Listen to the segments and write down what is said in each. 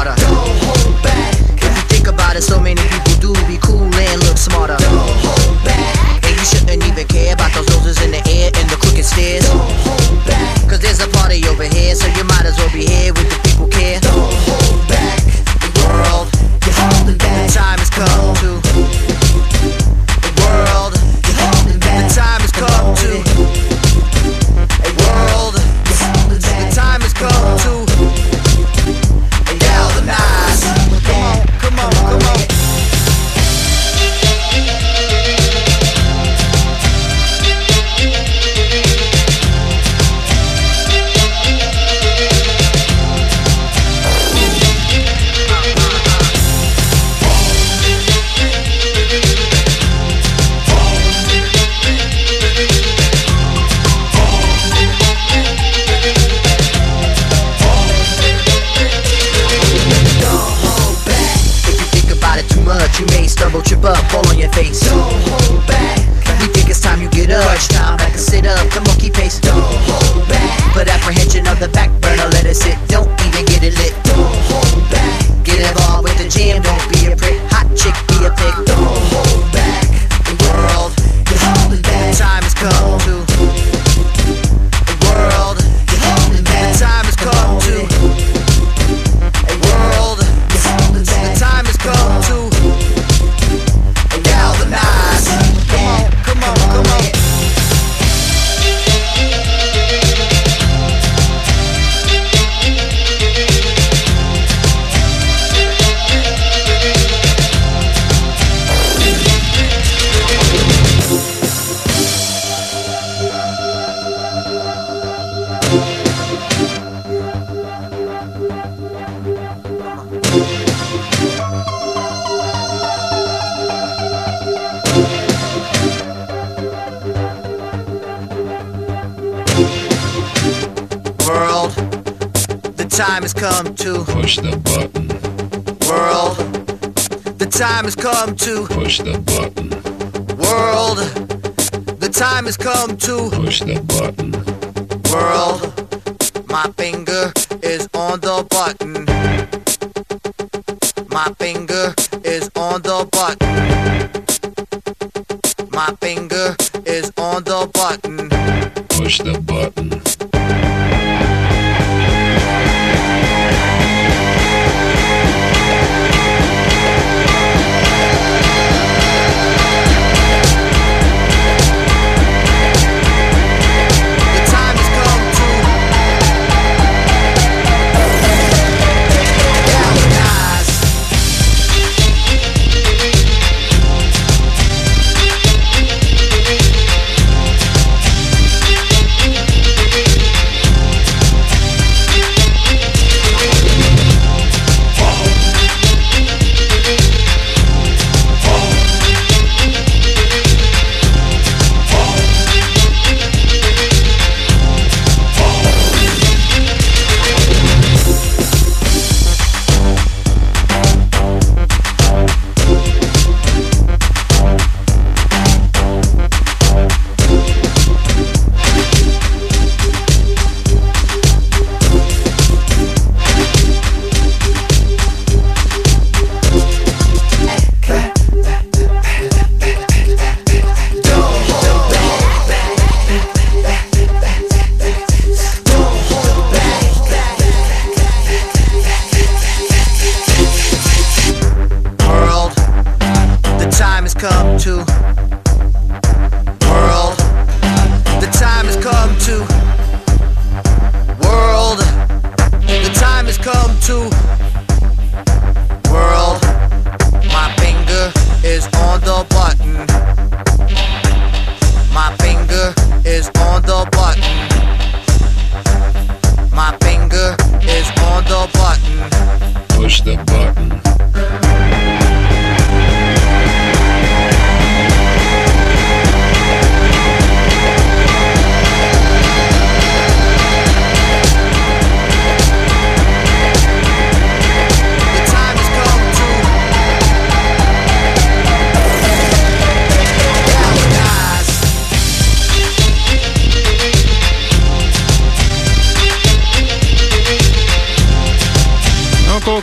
harder.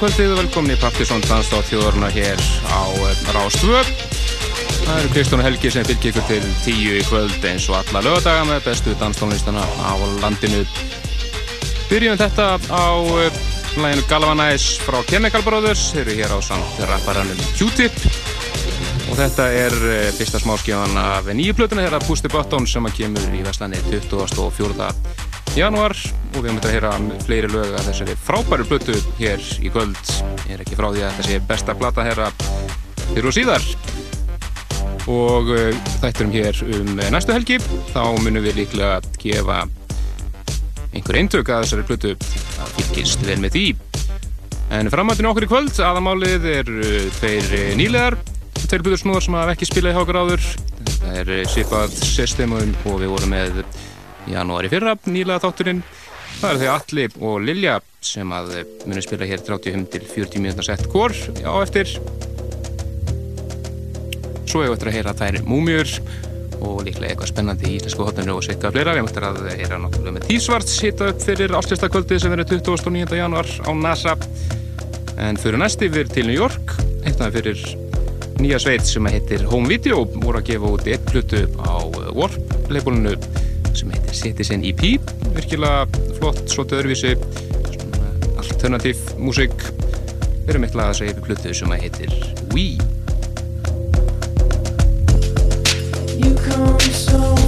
Kvöldið og velkomin í Partisón Dansdótt þjóðurna hér á eh, Rástvö. Það eru Kristján og Helgi sem fylgir ykkur til tíu í kvöld eins og alla lögadaga með bestu danstónlistana á landinu. Byrjum þetta á eh, læginu Galvanæs frá Chemical Brothers. Þeir eru hér á samt rapparanum Q-Tip. Og þetta er eh, fyrsta smáskíðan af nýju plötuna hér að Pusti Button sem að kemur í Vestlandi 24. januar og við höfum þetta að heyra fleiri lög að þessari frábæru blötu hér í kvöld. Ég er ekki frá því að þetta sé besta blata herra fyrir og síðar. Og uh, þætturum hér um næstu helgi þá munum við líklega að gefa einhver eintök að þessari blötu að fylgist vel með því. En framhættinu okkur í kvöld aðamálið er uh, tveir nýlegar tveir blöður snúðar sem hafa ekki spilað í hákar áður. Það er Sipað System og við vorum með janúari fyrra nýlega þátturinn Það eru þau Alli og Lilja sem að munum spila hér 35 til 40 minúta sett kór á eftir. Svo hefur við eftir að heyra þær múmjur og líklega eitthvað spennandi í íslensku hotninu og sveika fleira. Við eftir að heyra náttúrulega með Tísvarts hitta upp fyrir áslistakvöldi sem verður 29. januar á NASA. En fyrir næsti við til New York, hittaði fyrir nýja sveit sem heitir Home Video, voru að gefa út eitt hlutu á Warp-leipolunu sem heitir Citizen EP virkilega flott, svolítið öðruvísi alternatív músík. Við erum eitthvað að segja upp hlutuð sem heitir We. You come so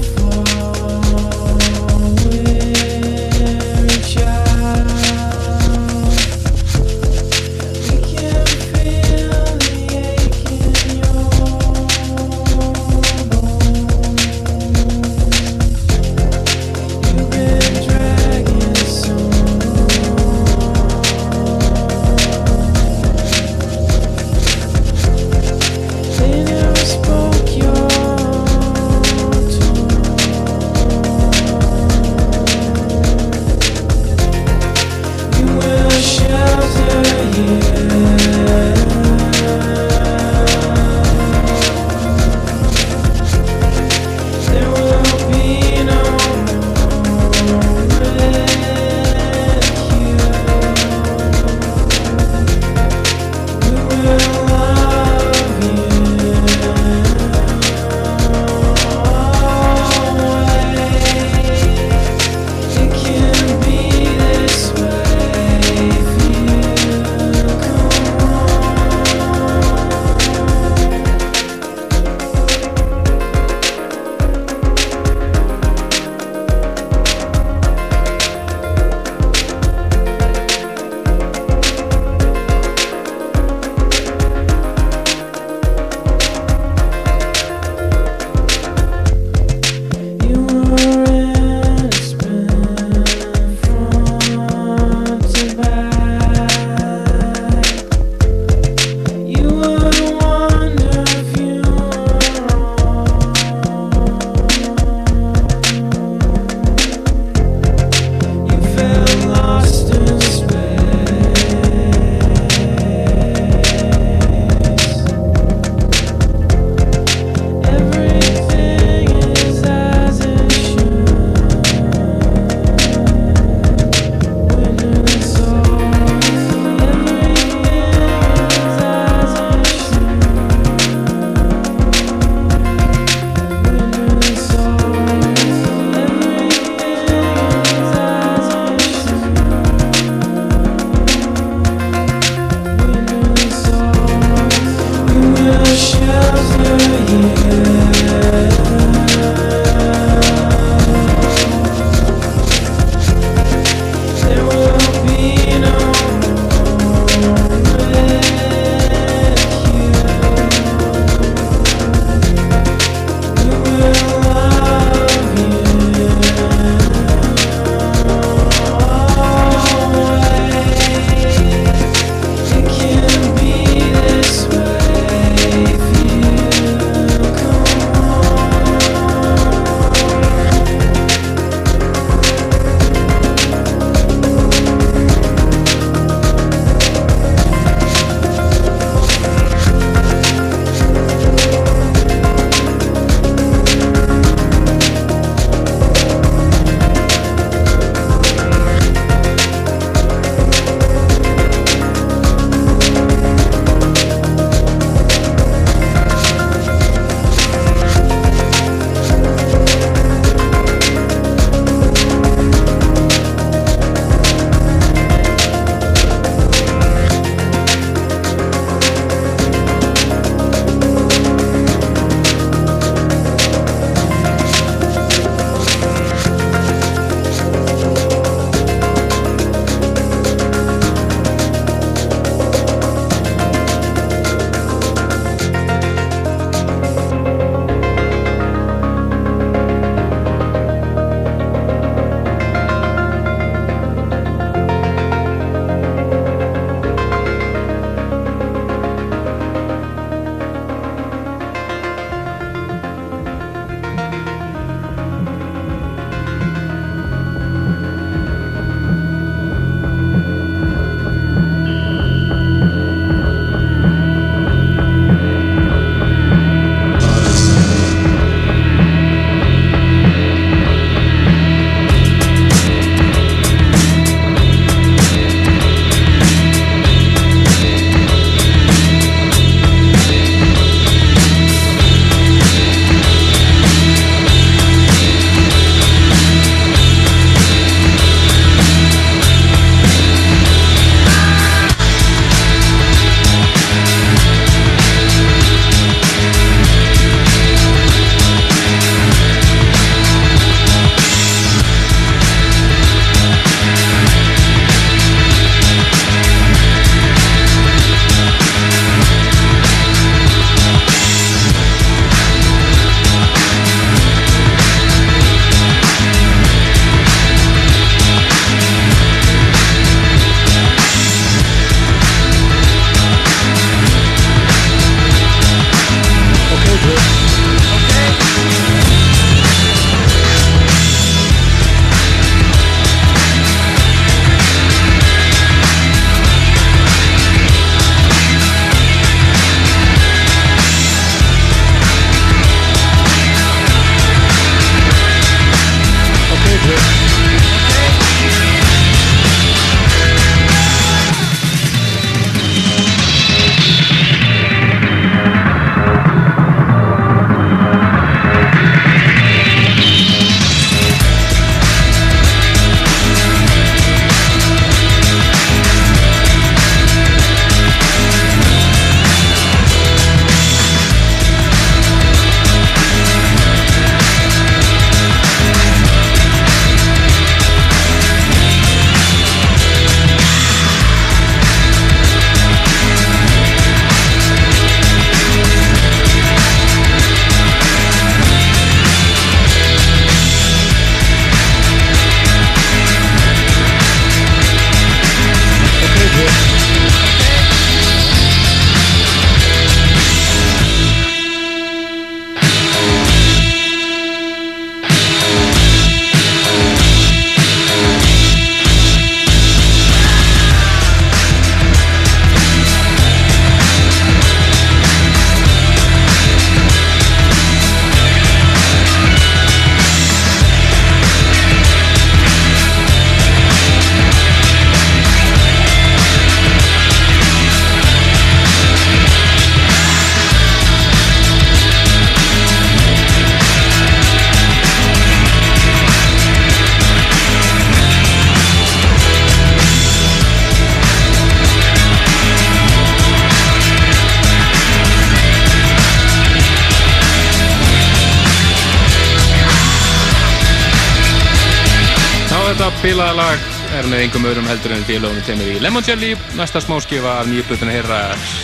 spilaða lag er með engum öðrum heldur en félagunum temur í Lemon Jelly. Næsta smáskifa af nýjupplutuna herra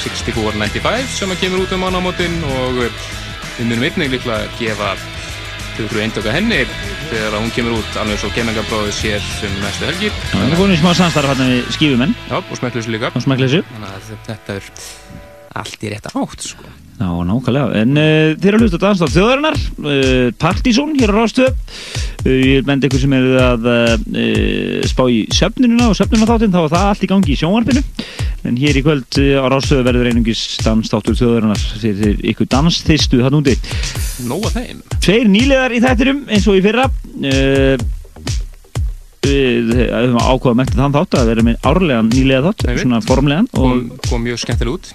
6495 sem kemur út um mánámótin og við munum einnig líklega að gefa tökur eindöka henni þegar hún kemur út alveg svo kemengabróðið sér sem næstu helgi. Það er komin í smá samstarf hérna við skífumenn Já, og smekkleysu líka. Og Þannig að þetta er allt í rétta átt sko. Já, nákvæmlega. En uh, þeir eru að hlusta danstátt þjóðarinnar, uh, Partizón hér á Rástöð. Uh, ég bendi ykkur sem eru að spá í söfnununa og söfnuna þáttinn, þá er það allt í gangi í sjónvarpinu. En hér í kvöld á Rástöð verður einungis danstáttur þjóðarinnar, þeir ykkur dansþistu hann úti. Nóa þeim. Tveir nýlegar í þættirum eins og í fyrra við höfum ákvaða að mæta þann þátt að vera með árlegan nýlega þátt, svona formlegan og kom, kom mjög skemmtileg út.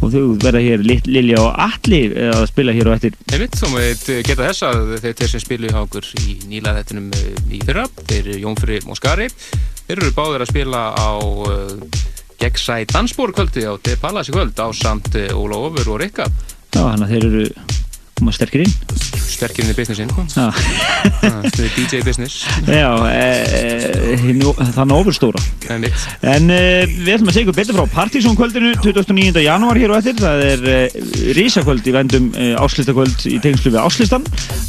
Og þau verða hér Lilja og Alli að spila hér og eftir. Einmitt, þá maður geta þess að þeir, sem spilu hjá okkur í nýla þettinum eh, í fyrra, þeir Jónfri Moskari þeir eru báðir að spila á Gegnsæ Dansbórkvöldi á De Palasi kvöld á samt Óla Ofur og Rikka. Já, þannig að þeir eru koma sterkir inn? Sterkir inn í businessin ah, DJ business. Já, e, e, þannig ofurstóra en e, við ætlum að segja betur frá Partizón kvöldinu 29. janúar hér og eftir. Það er risakvöld í vendum áslýstakvöld í tengslu við áslýstan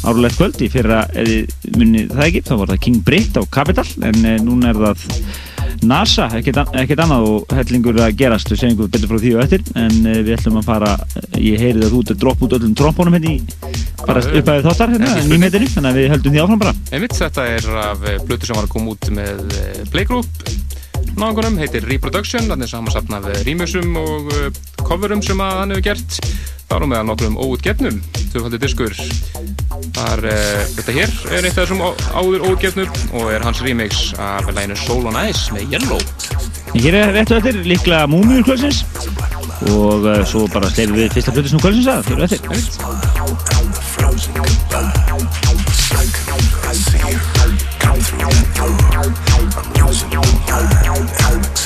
árulegt kvöld í fyrra munni það ekki, þá var það King Britt á Capital en núna er það NASA, ekkert annað og hellingur að gerast, við segjum betur frá því og eftir en uh, við ætlum að fara ég heyrið að þú ert að droppa út öllum trombónum hérna í, bara uppæðið þáttar hérna, nýmetinu, þannig að við höldum því áfram bara. Einmitt, þetta er af blötu sem var að koma út með eh, Playgroup náðungunum, heitir Reproduction, þannig að samansapna af rýmusum og coverum sem að hann hefur gert. Þar og meðan nokkrum óutgefnum tvöfaldi diskur. Þar, uh, þetta hér er eitt af þessum áður óutgefnum og er hans remix af læginu Soul on Ice með Yellow. Hér er réttu eftir líklega Múmiur kvöldsins. Og uh, svo bara sleifum við fyrsta flutusnum kvöldsins að fyrir eftir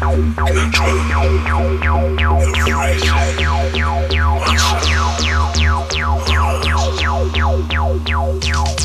Control. Control.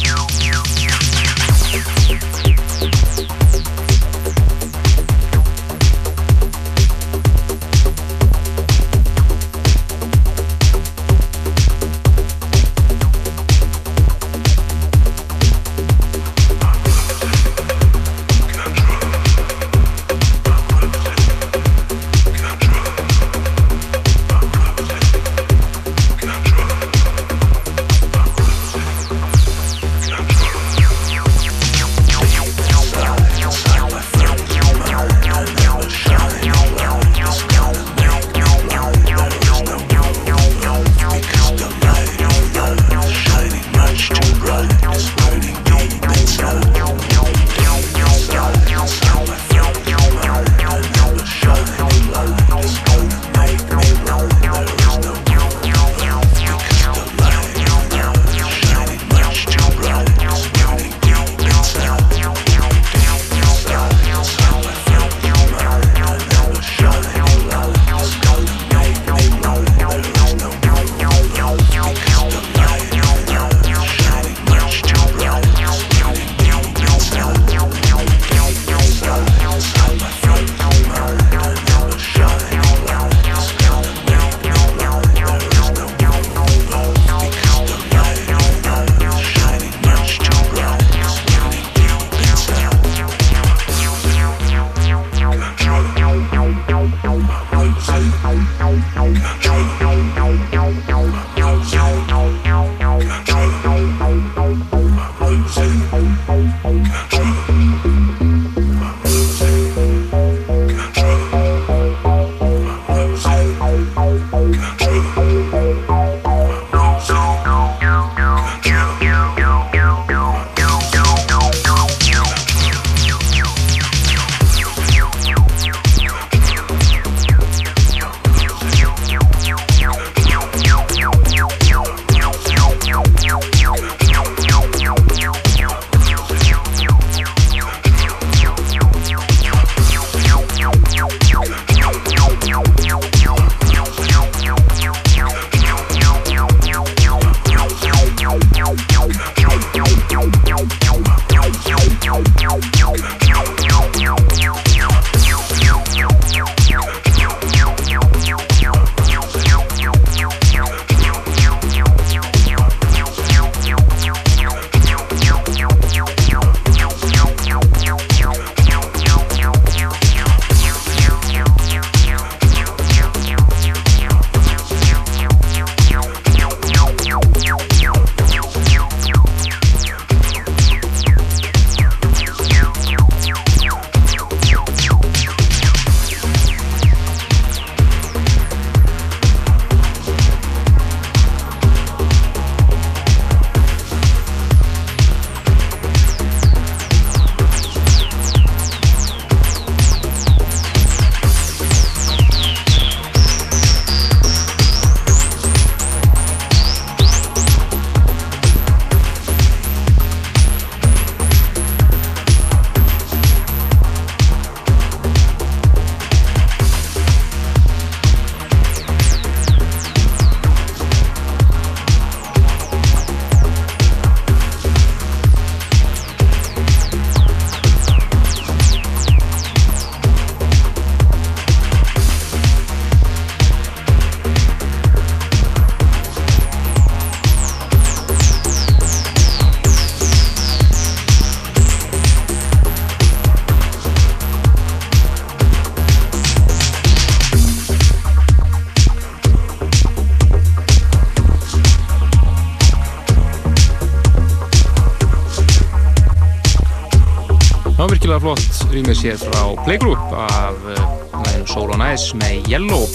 Hér frá Playgroup af læginu uh, Soul on Ice með Yellow.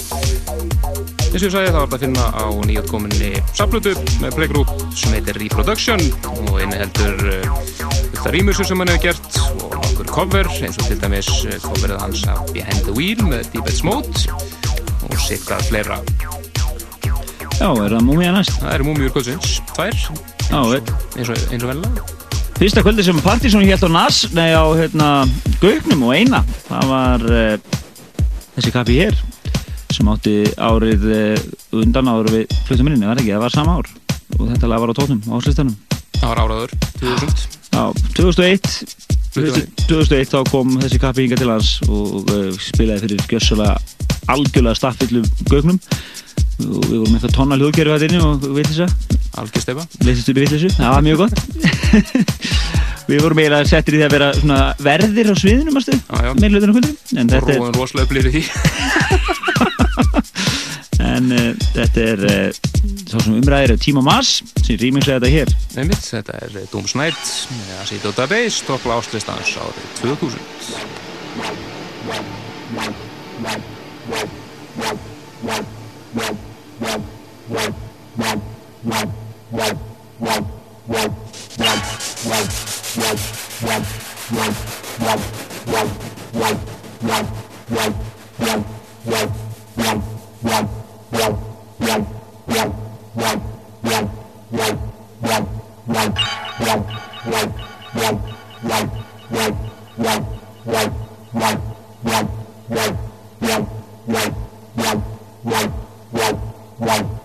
Eins og ég sagði þá er þetta að finna á nýjotkominni saplutu með Playgroup sem heitir Reproduction og einu heldur uh, þetta rýmisur sem hann hefur gert og nokkur cover eins og til dæmis uh, coverið hans af Behind the Wheel með Deepest Mode og sikkar fleira. Já, er það múmið næst? Það eru múmiður kvöldsins, tvær. Eins og, og velja Fyrsta kvöldi sem Partíson held á NAS nei á hérna Gaugnum og eina. Það var uh, þessi kappi hér sem átti árið uh, undan árið við fluttum minni, var ekki, það var sama ár. Og þetta lag var á tónum, á slistanum Það var áraður, 2000 Já, 2001 2001 þá kom þessi kappi hinga til hans og uh, spilaði fyrir gjössulega algjörlega staffillu Gaugnum og við vorum eitthvað tonna hljóðgerfi að þinni og vittlisa alveg stefa leysist upp í vittlisu, það var mjög gott. Við vorum eiginlega settir í því að vera verðir á sviðinu meðlutin á kvöldum og róðan rosalega blýri því. En uh, þetta er uh, sá sem umræðir Tíma Mas sem rýmingslega þetta hér. Einmitt, þetta er eh, uh, Dúm Snært með að sýta á database toppla áslistans árið 2000 Right. Right.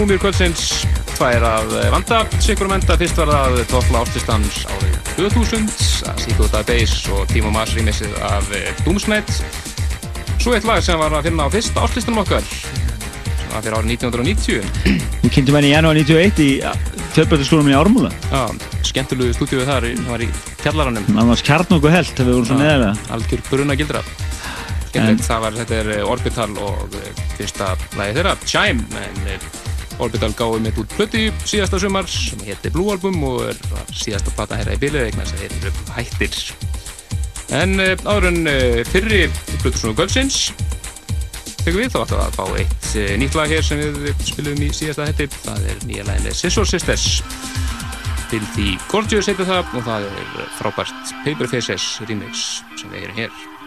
Múmir kvöldsins tvær að vanda. Sikurum enda, fyrst var það toppla ástistans árið 2000 að Seek Out A Base og Timo Maas rýmissið af Doomsnight. Svo eitt lag sem var að finna á fyrsta ástistanum okkar var fyrir árið 1990 Við kynntum henni í janúar 91 í fjölbættarskólum í Ármúla. Já, skemmtilegu stúdíu þar, það var í kjallaranum. Það var skjart nokkuð held þegar við vorum svo neðalega Algjör bruna gildra Skemmtilegt, það var, þetta er Orbital og fyrsta lagi þeirra, Chime en Orbital gáði mitt út plöti síðasta sumar sem hétti Blue Album og er síðasta plata herra í bilið eitthvað sem heitir upp hættir. En uh, áður en uh, fyrri plötusnúðu Gölfsins tekum við þá alltaf að fá eitt uh, nýtt lag hér sem við spilum í síðasta hætti. Það er nýja lagin Scissor Sisters. Filthy Gorgeous heitir það og það er frábært Paper Faces remix sem við erum hér.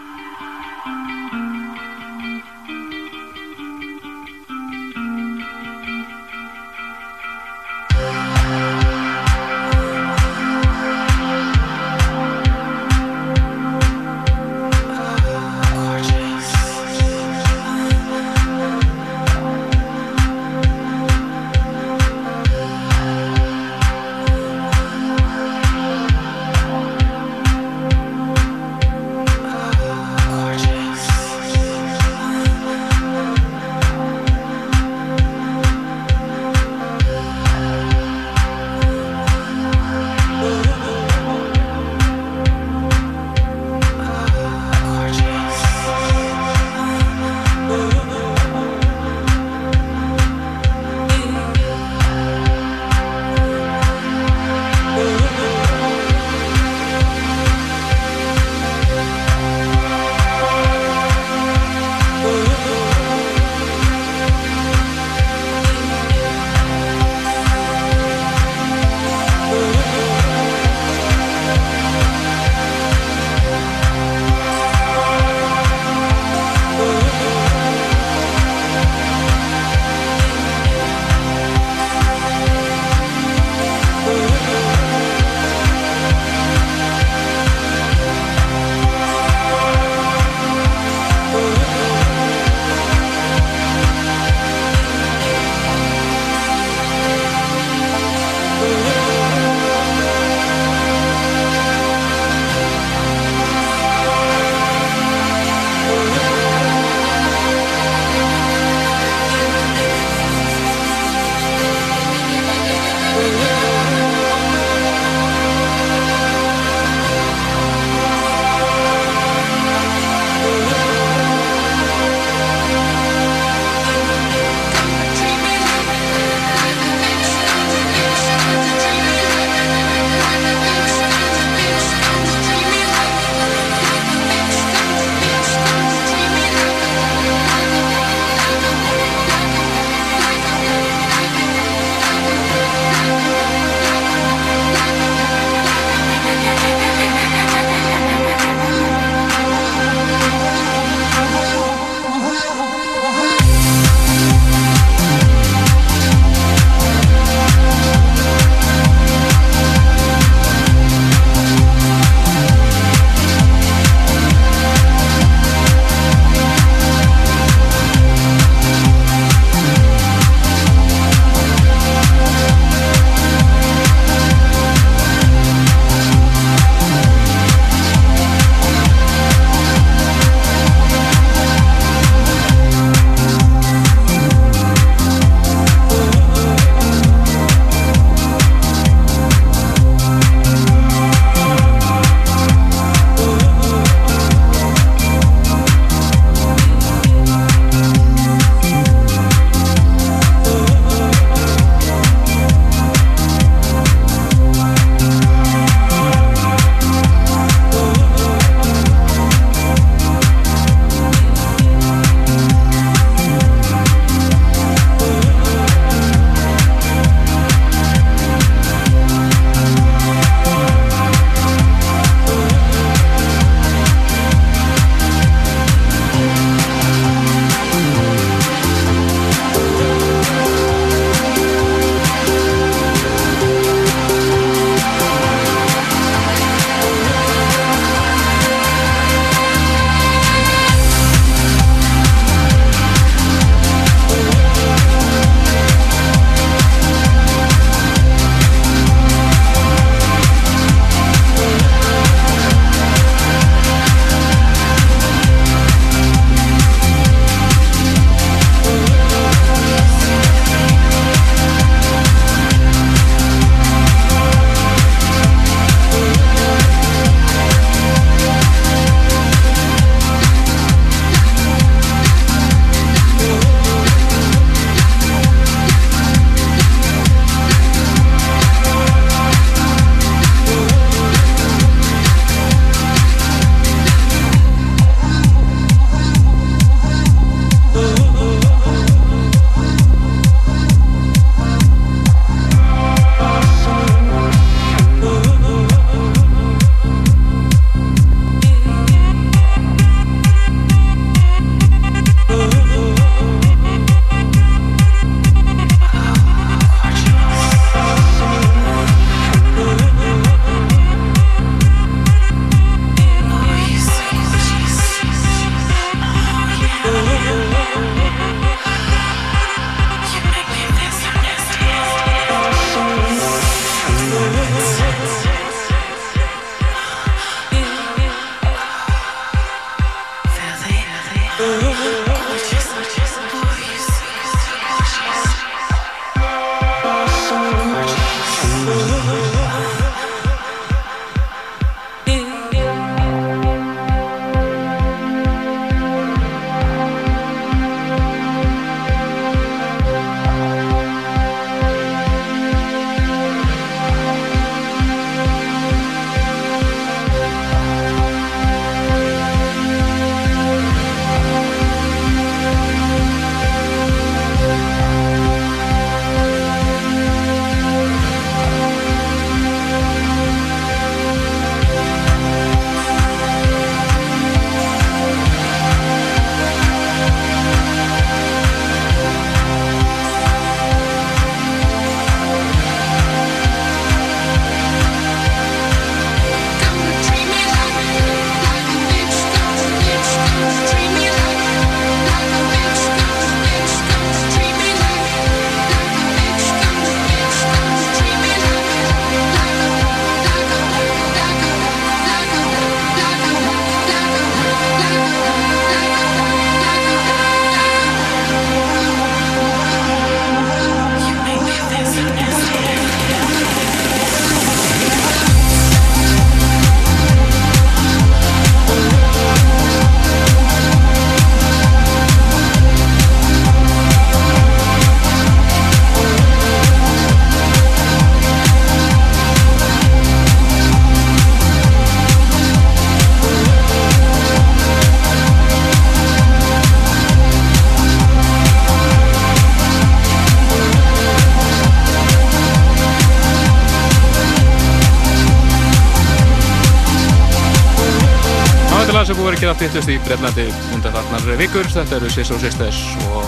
Fyrstust í Breitlandi undan þarnar vikur. Þetta eru Sister og Sisters og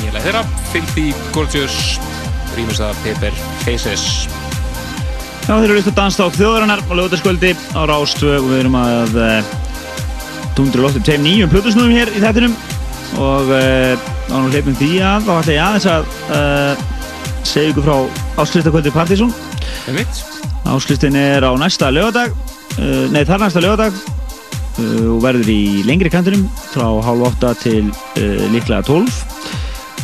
nýja leið þeirra. Filthy Gorgeous, rýmist að Paper Faces. Já, þeir eru líkt að dansa á þjóðarannar og lögutaskvöldi á Rástvö og við erum að dundra lóttum tegum nýjum plutusnúðum hér í þettinum og á nú hleypum því að þá ætla ég aðeins að uh, segja ykkur frá áslýstakvöldi Partizón. Það er er á næsta lögadag, uh, nei þar næsta lögadag og verður í lengri kantinum frá hálf 8 til líklega 12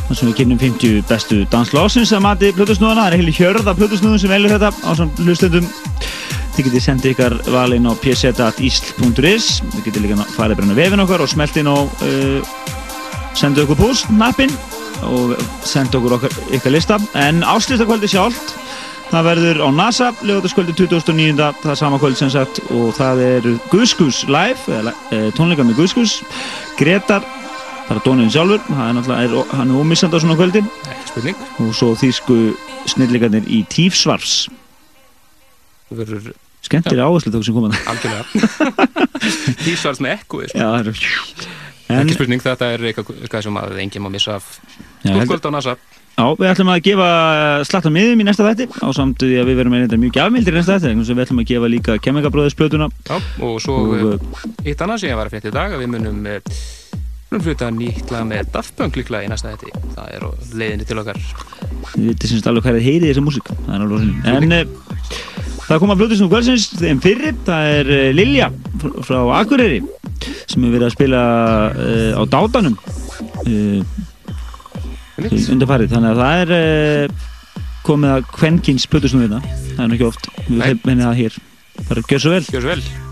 þar sem við kynum 50 bestu danslásins að mati plutusnúðana. Það er heilig hjörð af plutusnúðum sem velur þetta á samt hlustendum. Þið getið sendið ykkar valinn á pseta.isl.is Þið getið líka farið á vefin okkar og smelt inn á uh, sendið okkur post, mappin og sendið okkur okkar ykkar lista en áslýstakvöldi sjálft það verður á NASA, lögutaskvöldi 2009 það er sama kvöld sem sagt og það er Guðskus live eða, e, tónleika með Guðskus Gretar, bara dónin sjálfur hann er, er, hann er ómissand á svona kvöldi og svo þýsku snillíkarnir í Tífsvars. Það verður skemmtir áherslu tók sem komaða algjörlega. Tífsvars með ekkuði já, það er En, ekki spurning, þetta er eitthvað sem að enginn má missa af. Skóldkvöld á NASA Já, við ætlum að gefa slatta miðum í næsta þætti á samtuði að við verum með þetta mjög gafmildir í næsta þætti, þannig að við ætlum að gefa líka kemmingabröðisplötuna Já, og svo eitt annað sem ég var að frétta í dag að við munum hluta nýtt lag með Daft Punk líklega í næsta þætti. Það er leiðinni til okkar. Við veitum semst alveg hvað er heyrið þessa músík. Það er alveg en það kom að blóðið sem kvöldsins þeim fyrir, það er Lilja frá Akureyri sem hefur verið að spila uh, á dátanum. Uh, undarfarið þannig að það er uh, komið að kvenkins plötusnúðina það er náttúrulega oft, við hefum það hér. Bara gjör svo vel, gjör svo vel.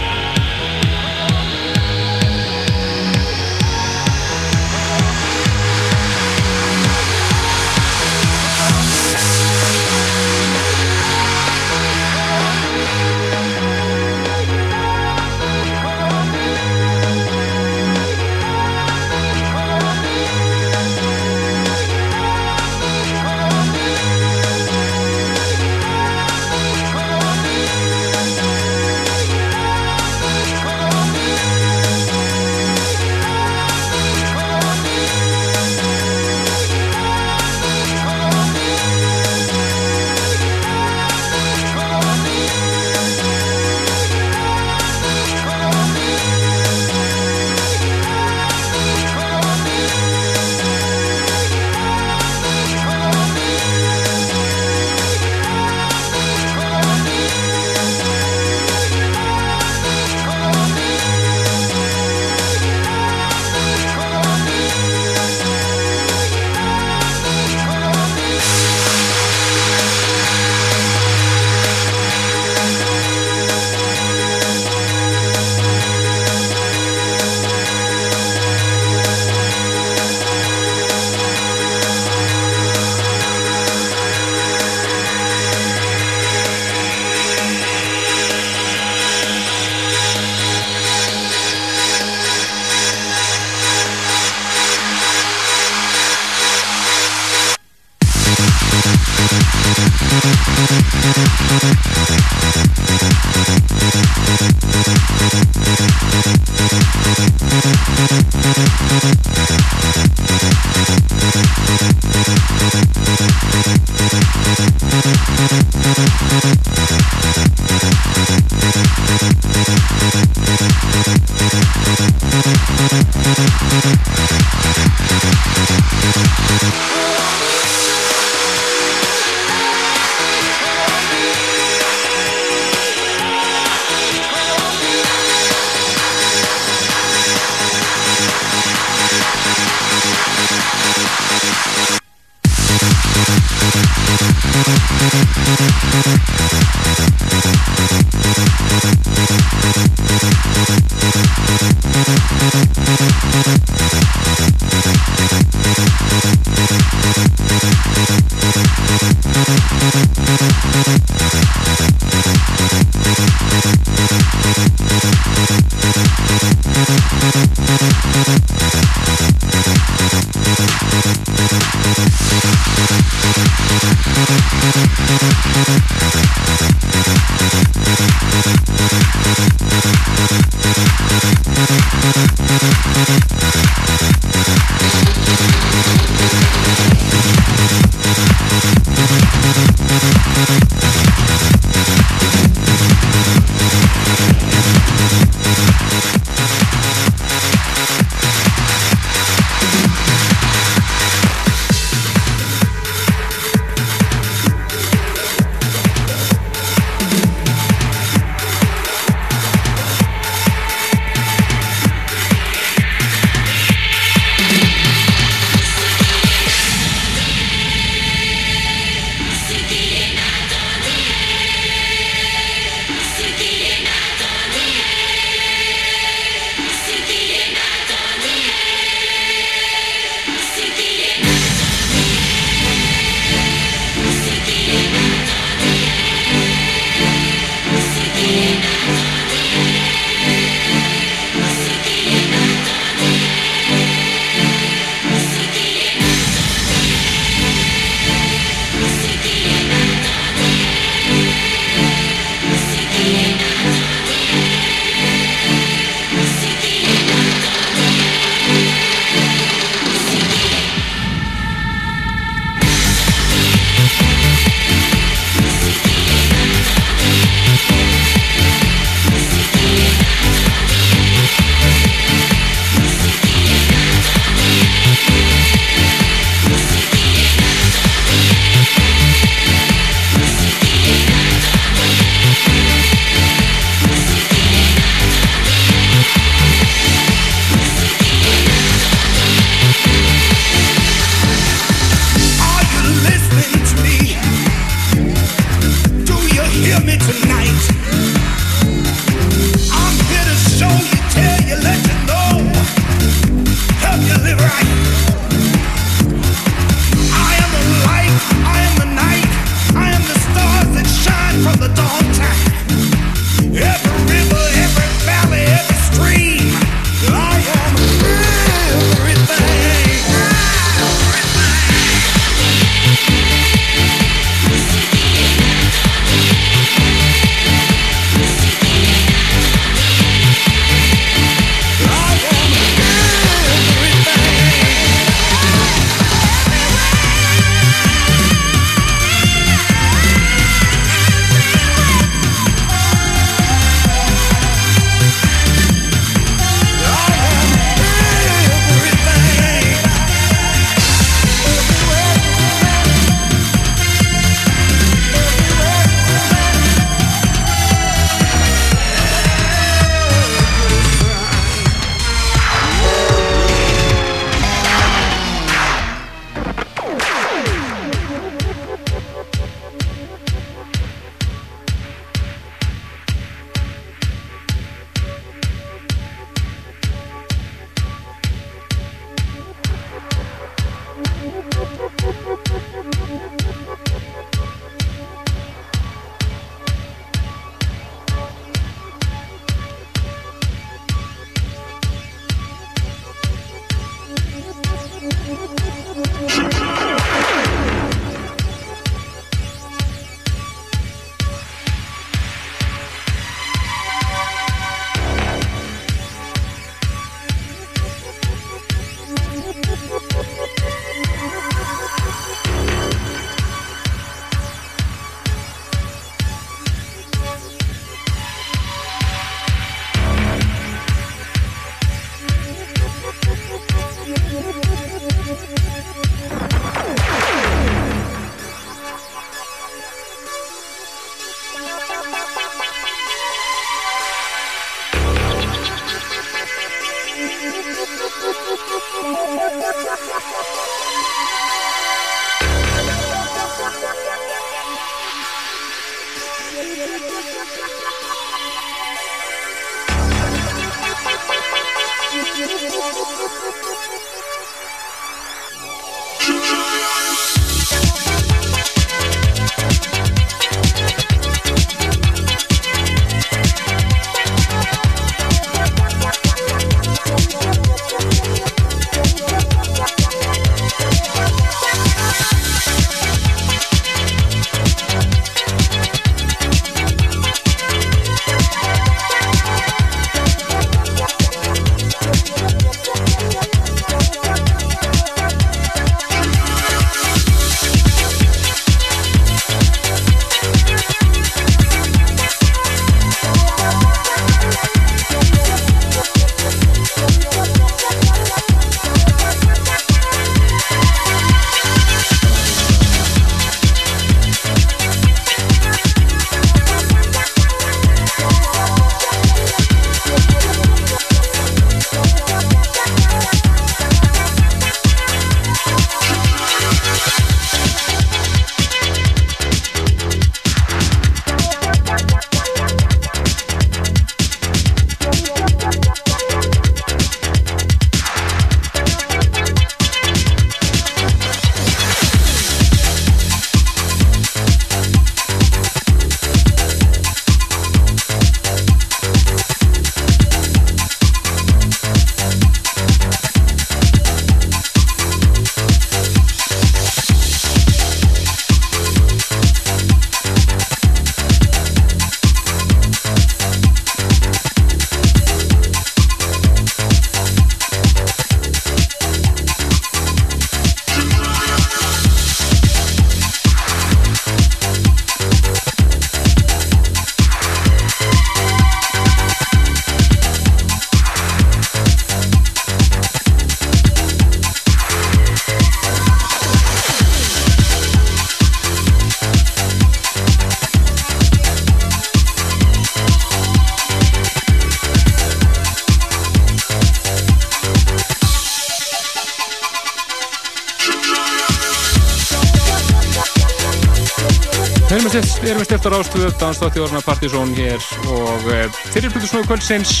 Stiftar ástöðu, danstáttjóðarna Partizón hér og eh, fyrirflutur snúðu kvöldsins.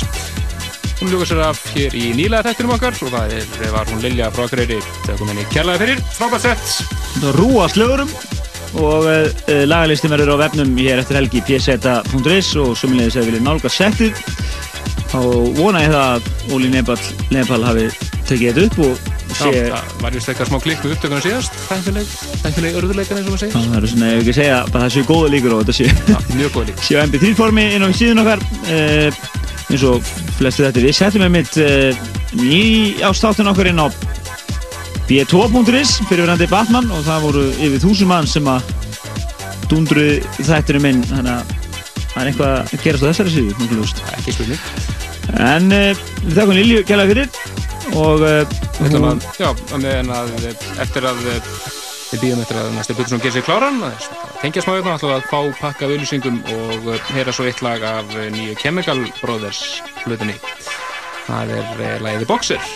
Hún luka sér af hér í nýlega þættinum okkar og það er, var hún Lilja frá Akureyri þegar kom henni kærlega fyrir, frábært sett Rúa slögurum og uh, lagalistin verður á vefnum hér eftir helgi pseta.is og suminlega sér vilja nálga settið og vona ég það að Óli Nepal, Nepal hafi tekið þetta upp og sé... Já, það var just eitthvað smá klikk með upptökunum síðast, tæmfileg örðuleikan eins og maður segir. Það er svona, ef ekki segja, að það séu góða líkur og þetta séu... Já, mjög góða líkur. Séu MP3 formi inn á síðan okkar, eh, eins og flestu þetta. Við setjum með mitt eh, ný ástáttun okkar inn á b2.is fyrir verðandi Batman og það voru yfir þúsum mann sem að dundru þættinum inn, þannig að það er eitthvað að gerast á þessari síðu, mjög hlust. Ekki spurning. En uh, við þakkum Lilju gælaði fyrir og uh, að, eftir að við býðum eftir að næstu Björnsson ger sér kláran tengja smá hérna, ætlum að fá pakka auðlýsingum og heyra svo eitt lag af nýju Chemical Brothers hlutinni. Það er eh, lagið Boxer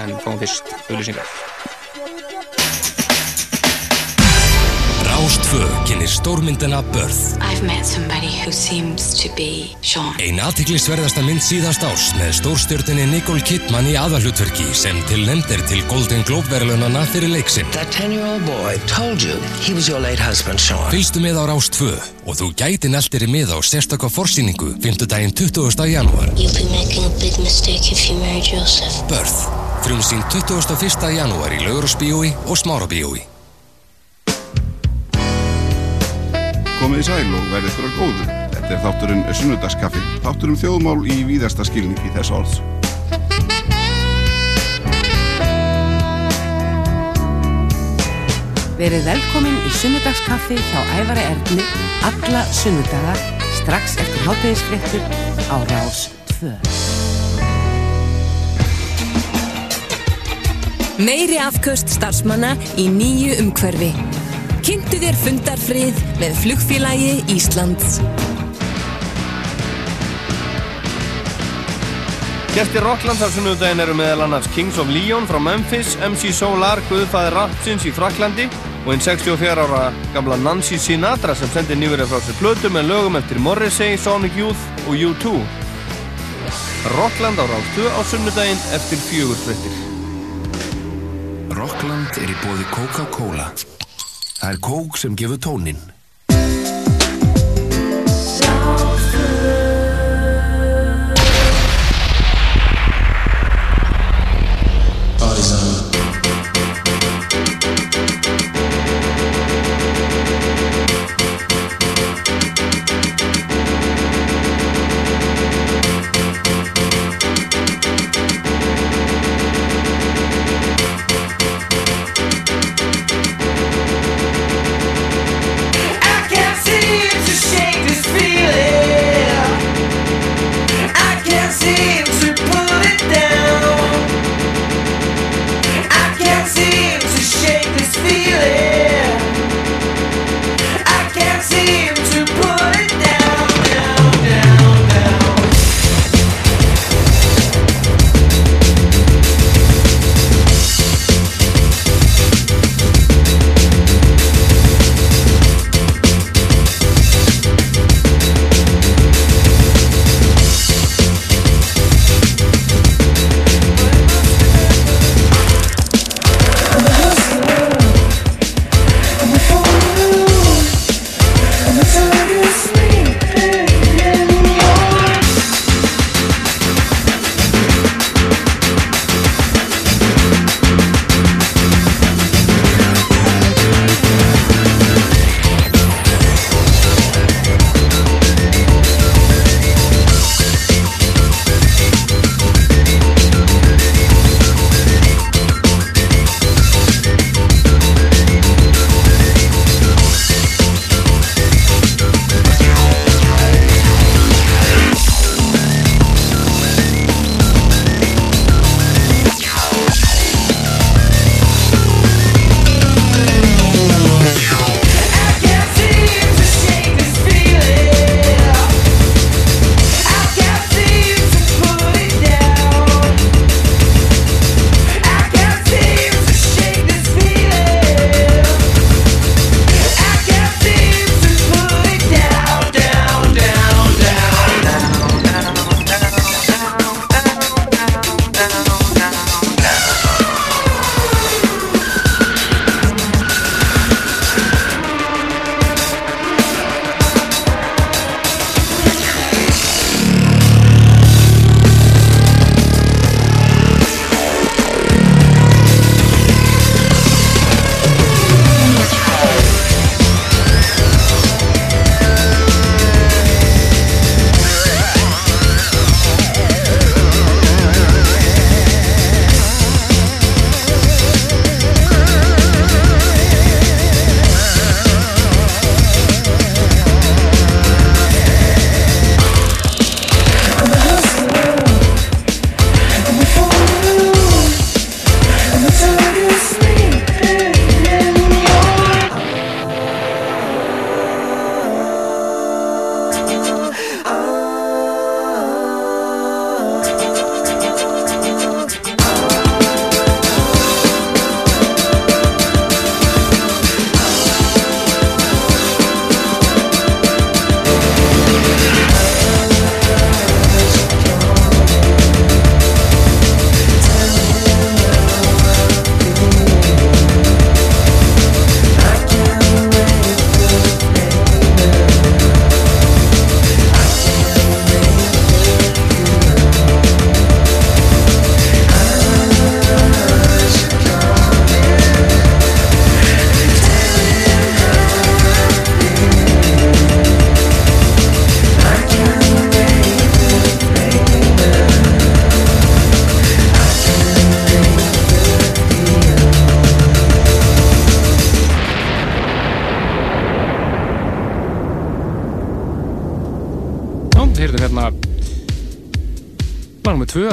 en fáum fyrst auðlýsingar kynir stórmyndina Birth Einn aðtiklisverðasta mynd síðast árs með stórstjórnini Nicole Kidman í aðalhutverki sem til nefndir til Golden Globe verðlunana fyrir leiksinn Fylgstu með á Rástvö og þú gæti neltir í mið á sérstakka forsýningu 5. daginn 20. janúar Birth Frumsýn 21. janúar í Laugurásbíói og Smárabíói komið í sæl og verðið fyrir góðu. Þetta er þátturinn Sunnudagskaffi, þátturinn þjóðmál í víðasta skilning í þess orðs. Verið velkomin í Sunnudagskaffi hjá Ævari Erni alla sunnudaga strax eftir háttegisfrettur á Rás 2. Meiri afköst starfsmanna í nýju umhverfi. Kynntu þér fundarfrið með flugfélagi Íslands. Gæstir Rockland þar sunnudaginn eru meðal annars Kings of Leon frá Memphis, MC Solar, Guðfæði Rapsins í Fraklandi og einn 64 ára gamla Nancy Sinatra sem sendir nýverið frá sér blödu með lögum eftir Morrissey, Sonic Youth og U2. Rockland á Rástu á sunnudaginn eftir fjögur frettir. Rockland er í bóði Coca-Cola. Það er kók sem gefur tónin.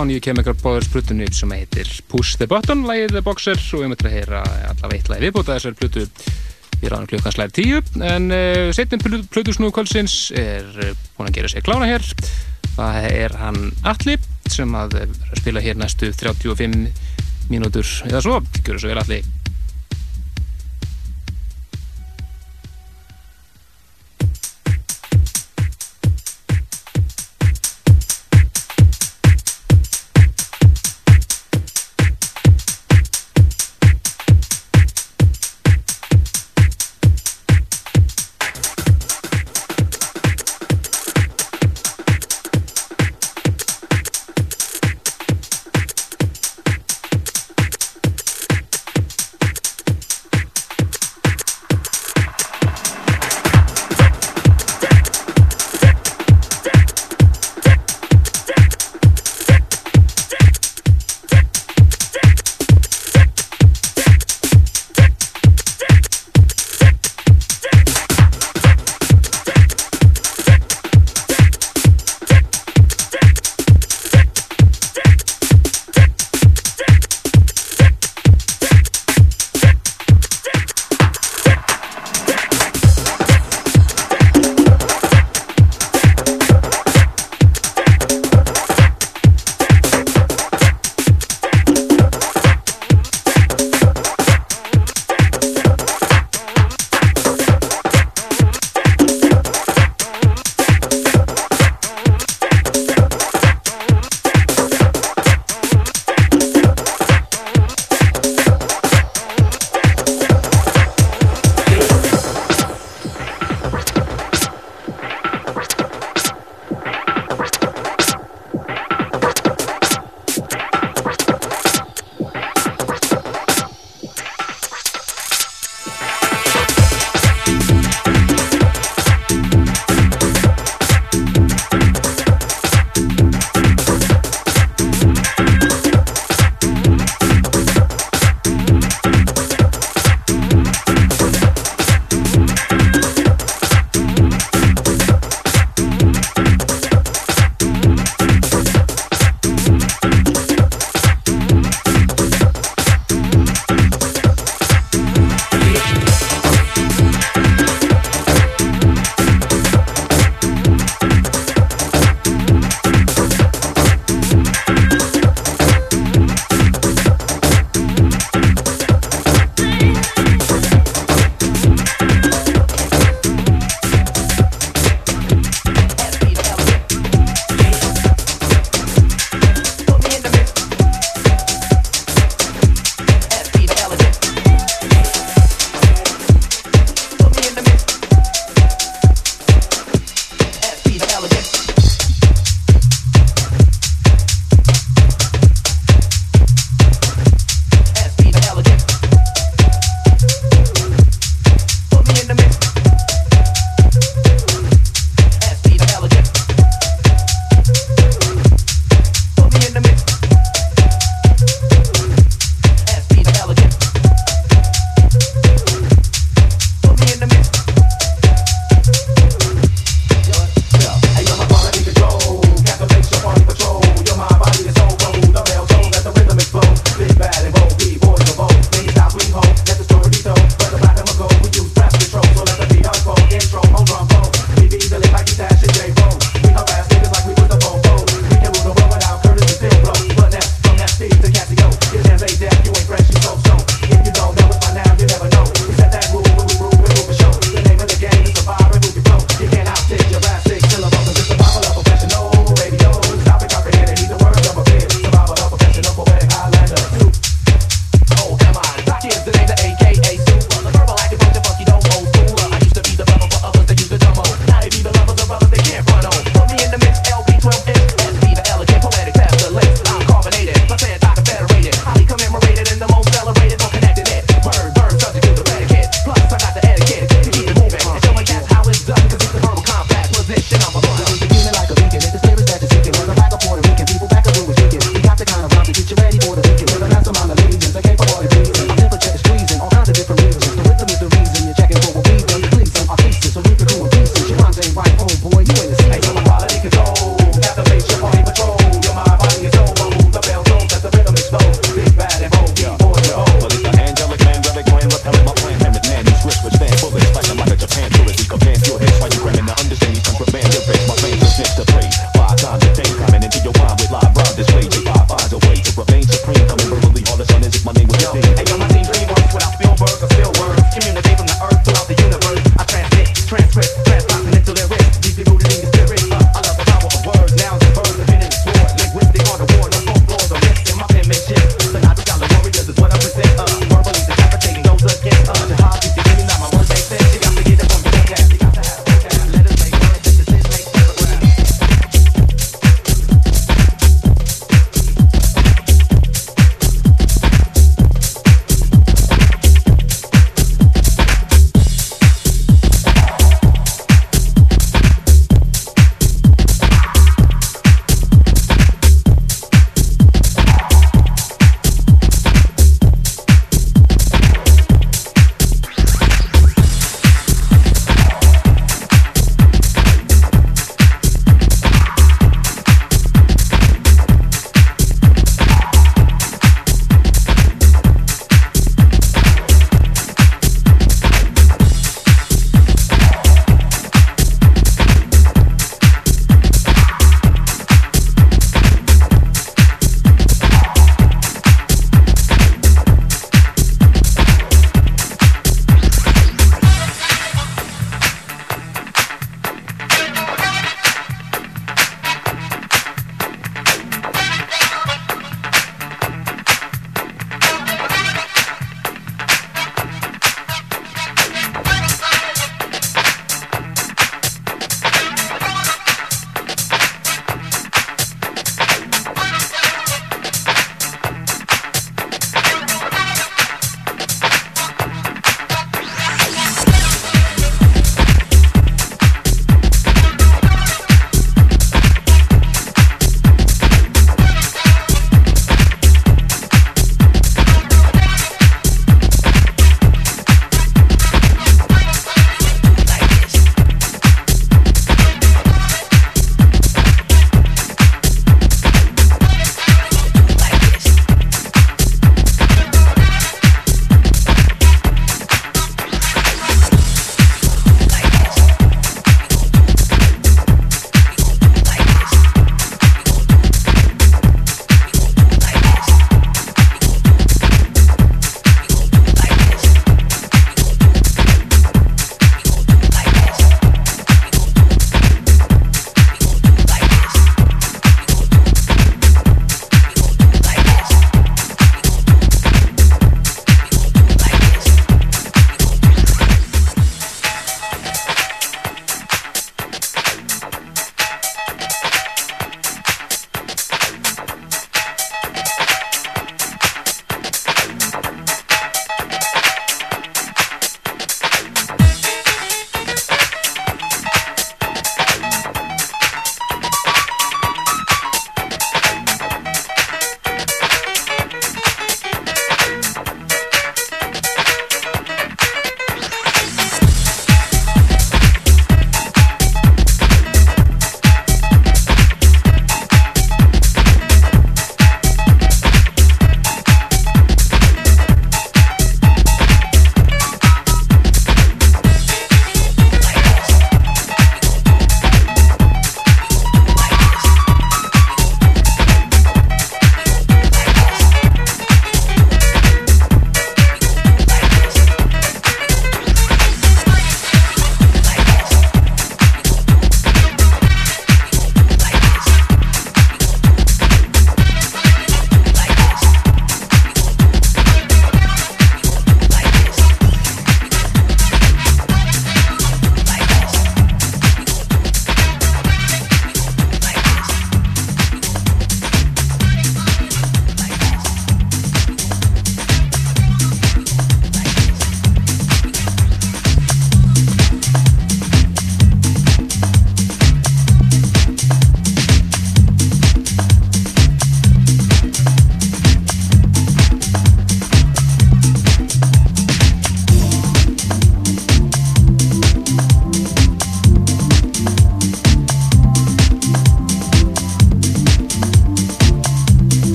Á nýju Chemical Brothers plutunni sem heitir Push the Button lagið The Boxer og við möttum að heyra allavega eitt lagi viðbúta þessar plutu í ráðan klukkan slæðir tíu en uh, setjum plutusnúðu kvöldsins er uh, búin að gera sér klána hér. Það er hann Alli sem að uh, spila hér næstu 35 mínútur eða svo, gjör svo vel Alli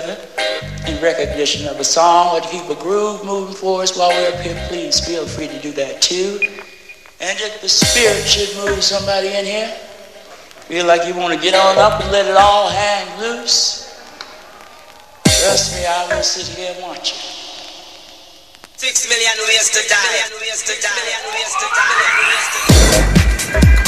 together in recognition of a song or to keep a groove moving for us while we're up here, please feel free to do that too. And if the spirit should move somebody in here, feel like you want to get on up and let it all hang loose, trust me, I will sit here and watch you. Six million ways to die. Million ways to die. Million ways to die.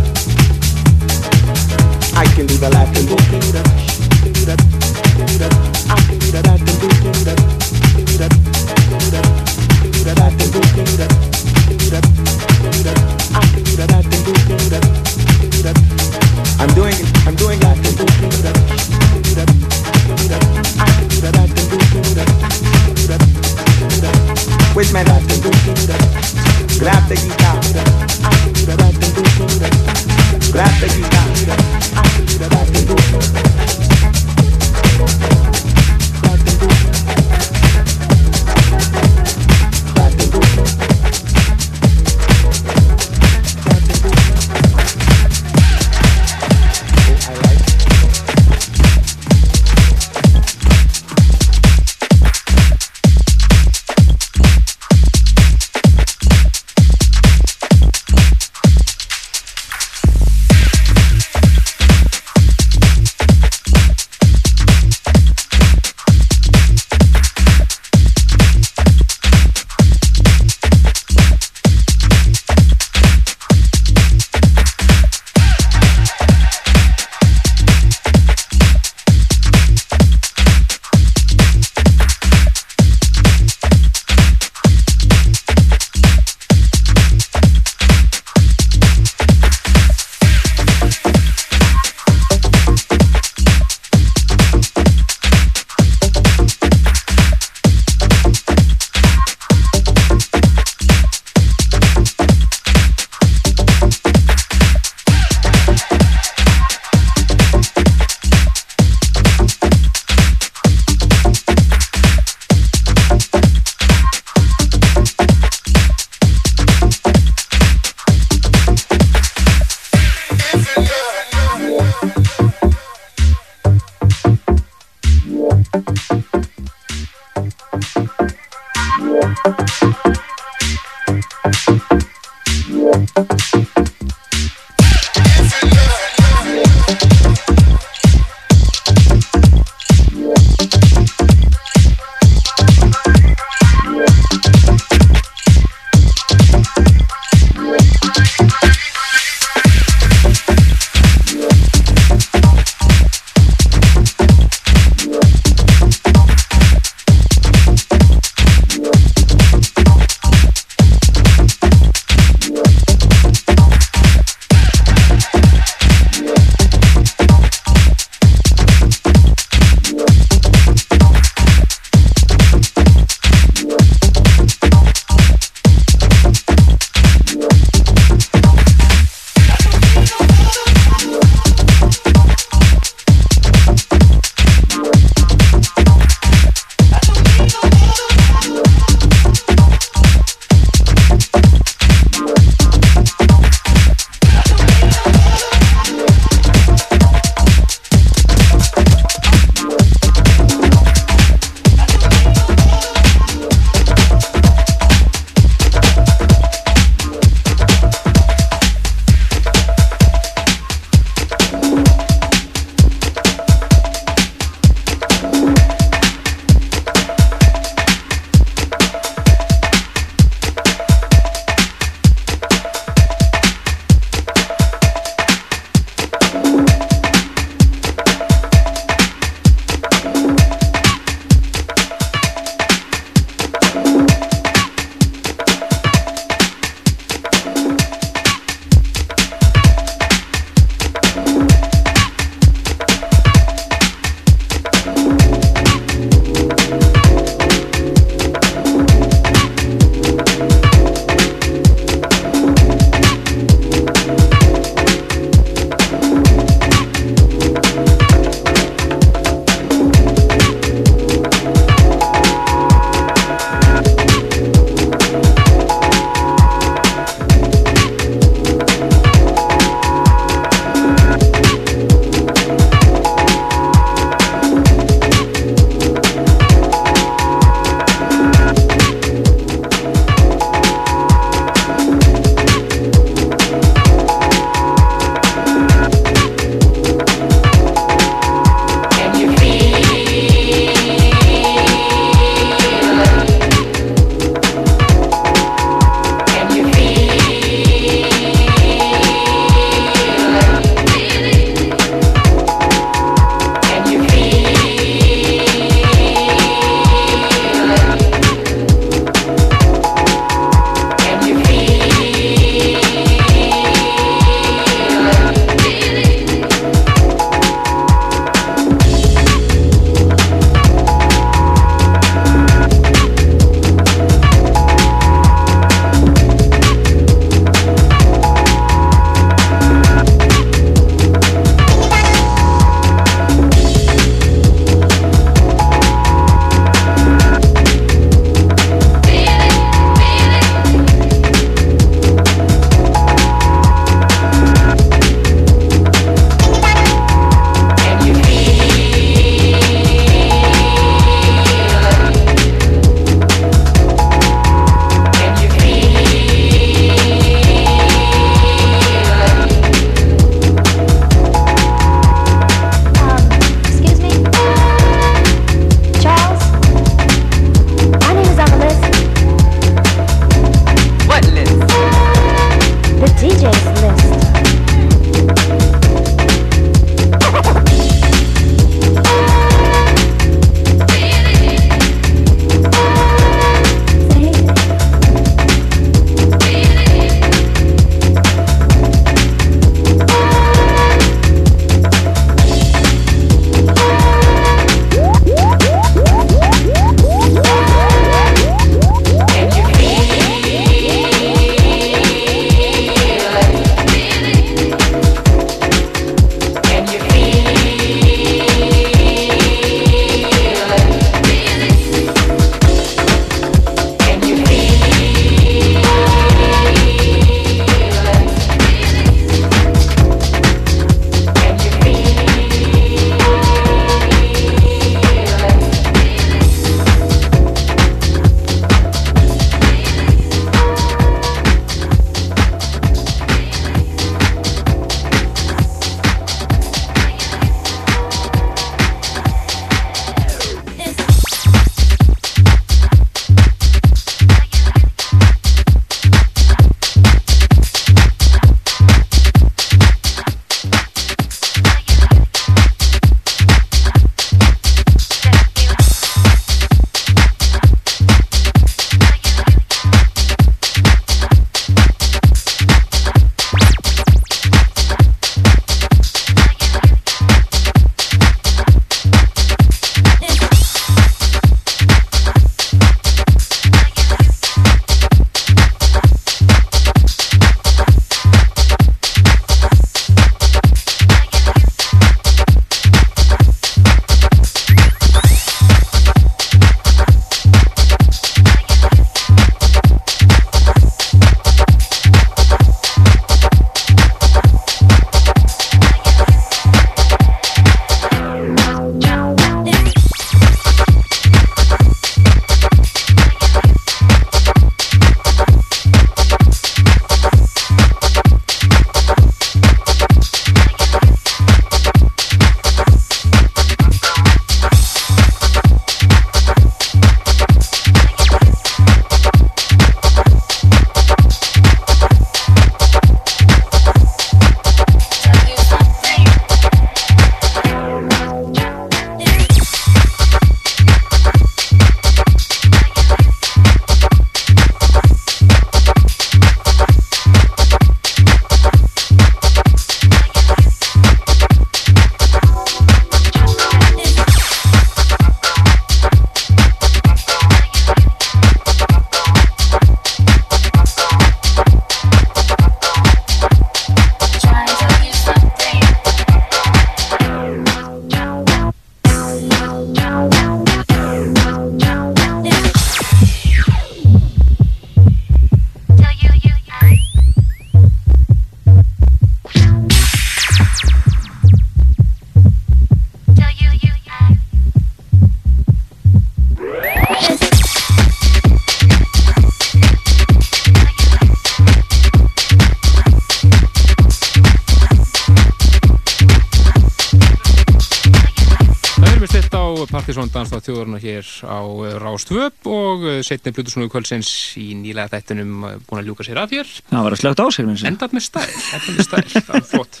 Setni Plutusnúi kvöldsins í nýlega þættinum eh, búin að ljúka sér af hér. Það var að slögt á sér. Endat með stæl, með stæl, það er flott.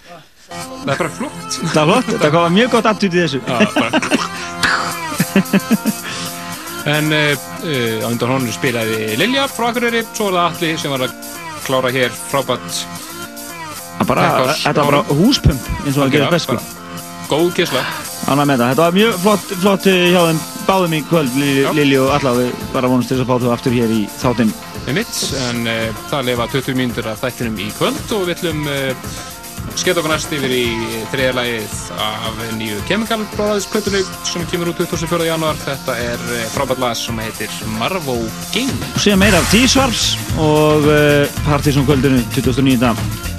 Það er bara flott. Það var flott, það kom mjög gott attitút í þessu. En uh, á undan honum spilaði Lilja frá Akureyri, svo var það Atli sem var að klára hér frábært þetta var bara húspump eins og það gerir best sko. Góð með þetta. Þetta var mjög flott, flott hjá þeim báðum í kvöld, Lili, og alla. Við bara vonumst þess að fá þú aftur hér í þáttinn. Einmitt, en uh, það lefa 20 mínútur af þættinum í kvöld og við ætlum uh, skemmt okkur næst yfir í þriðja lagið af nýju Chemical bróðaðisplötunni sem kemur út 24. janúar. Þetta er uh, frábært lag sem heitir Marvo Game. Og síðan meira af T-Swarps og uh, Partizón kvöldinu 2009.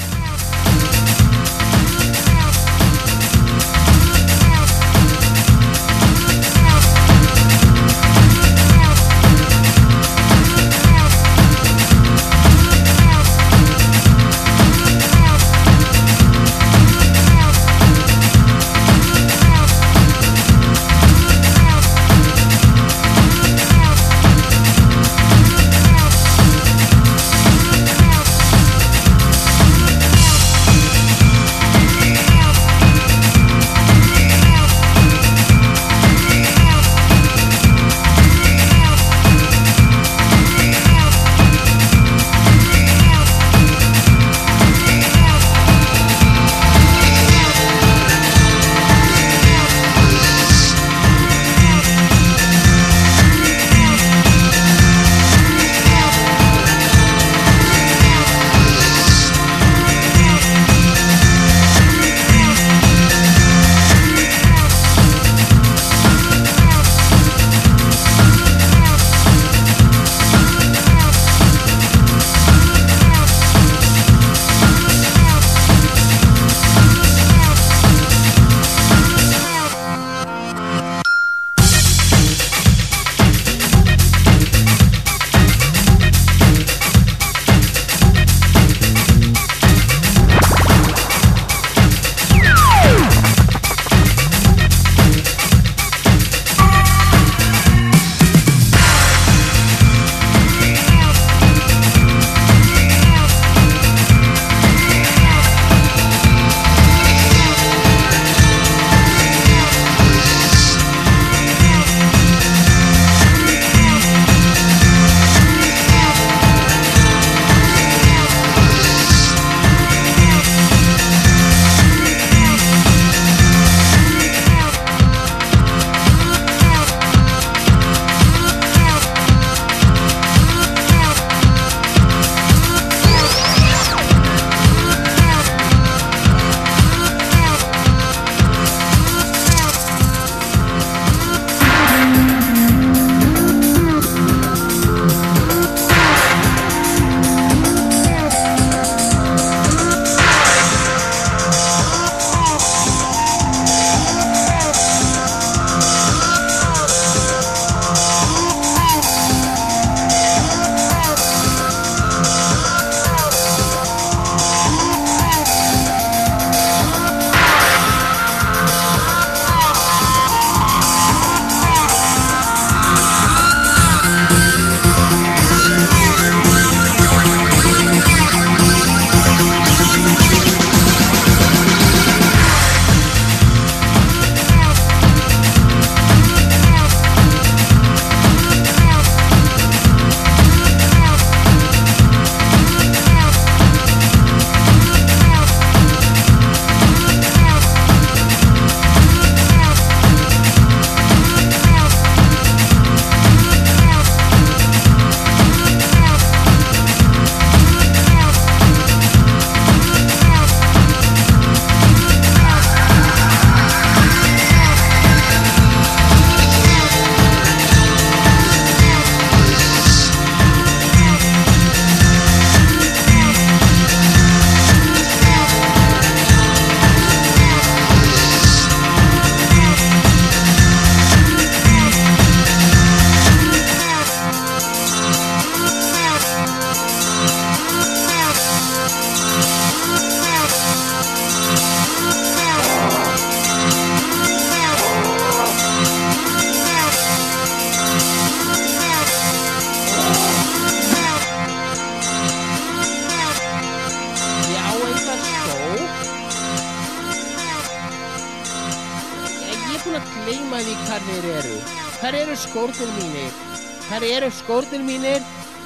skórnir mínir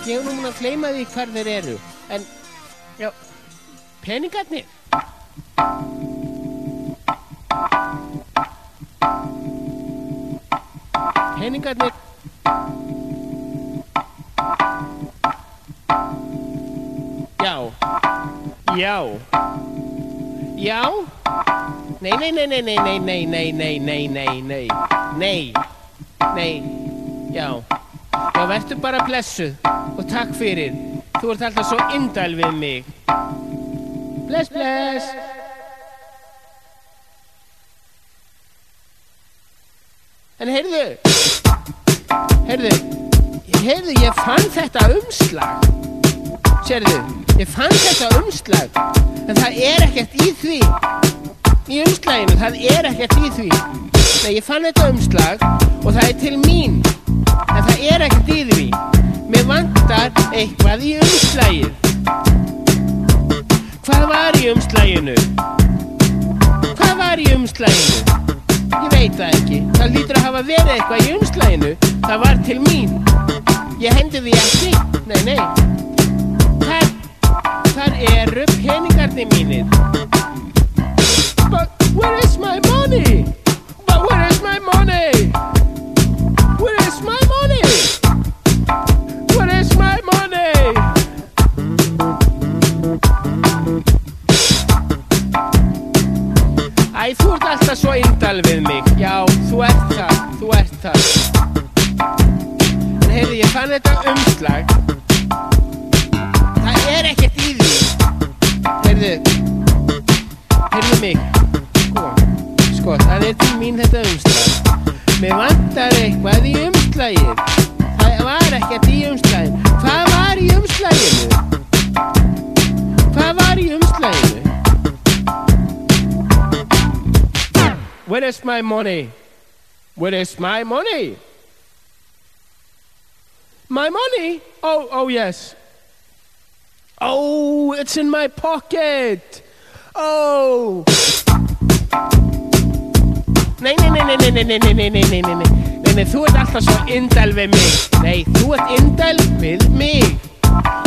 ég er núna að fleima því hvar þeir eru en já, peningarnir peningarnir já já já nei, nei, nei, nei, nei, nei, nei, nei nei, nei, nei, nei já Já, verður bara blessuð og takk fyrir. Þú ert alltaf svo indæl við mig. Bless, bless. En heyrðu, heyrðu, heyrðu, ég fann þetta umslag. Sérðu, ég fann þetta umslag, en það er ekkert í því. Í umslaginu, það er ekkert í því. Nei, ég fann þetta umslag og það er til mín, en það er ekkert í því. Mér vantar eitthvað í umslagið. Hvað var í umslaginu? Hvað var í umslaginu? Ég veit það ekki. Það lítur að hafa verið eitthvað í umslaginu. Það var til mín. Ég hendi því ekki. Nei, nei. Þar, þar eru peningarnir mínir. But where is my money? But where is my money? Where is my money? Æ, þú ert alltaf svo indal við mig. Já, þú ert það, þú ert það. En heyrðu, ég fann þetta umslag. Where is my money? Where is my money? My money? Oh, oh yes. Oh, it's in my pocket. Oh. Nei, nei, nei, nei, nei, nei, nei, nei, nei, nei, nei, nei, nei, þú ert alltaf svo indæl við mig. Nei, þú ert indæl við mig.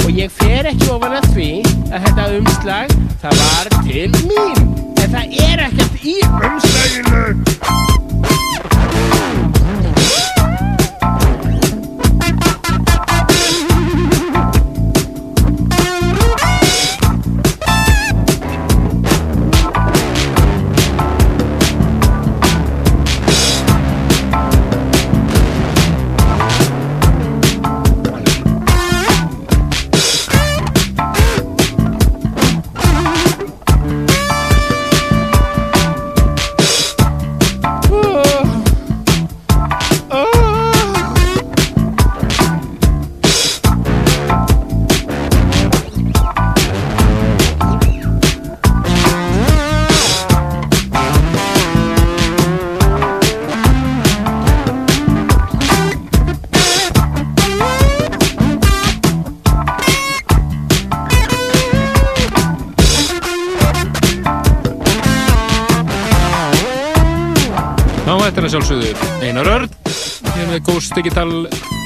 Og ég fer ekki ofan að því að þetta umslag, það var til mín. En það er ekkert í umslaginu. Sjálfsögðu Einar Örn. Hér með Ghost Digital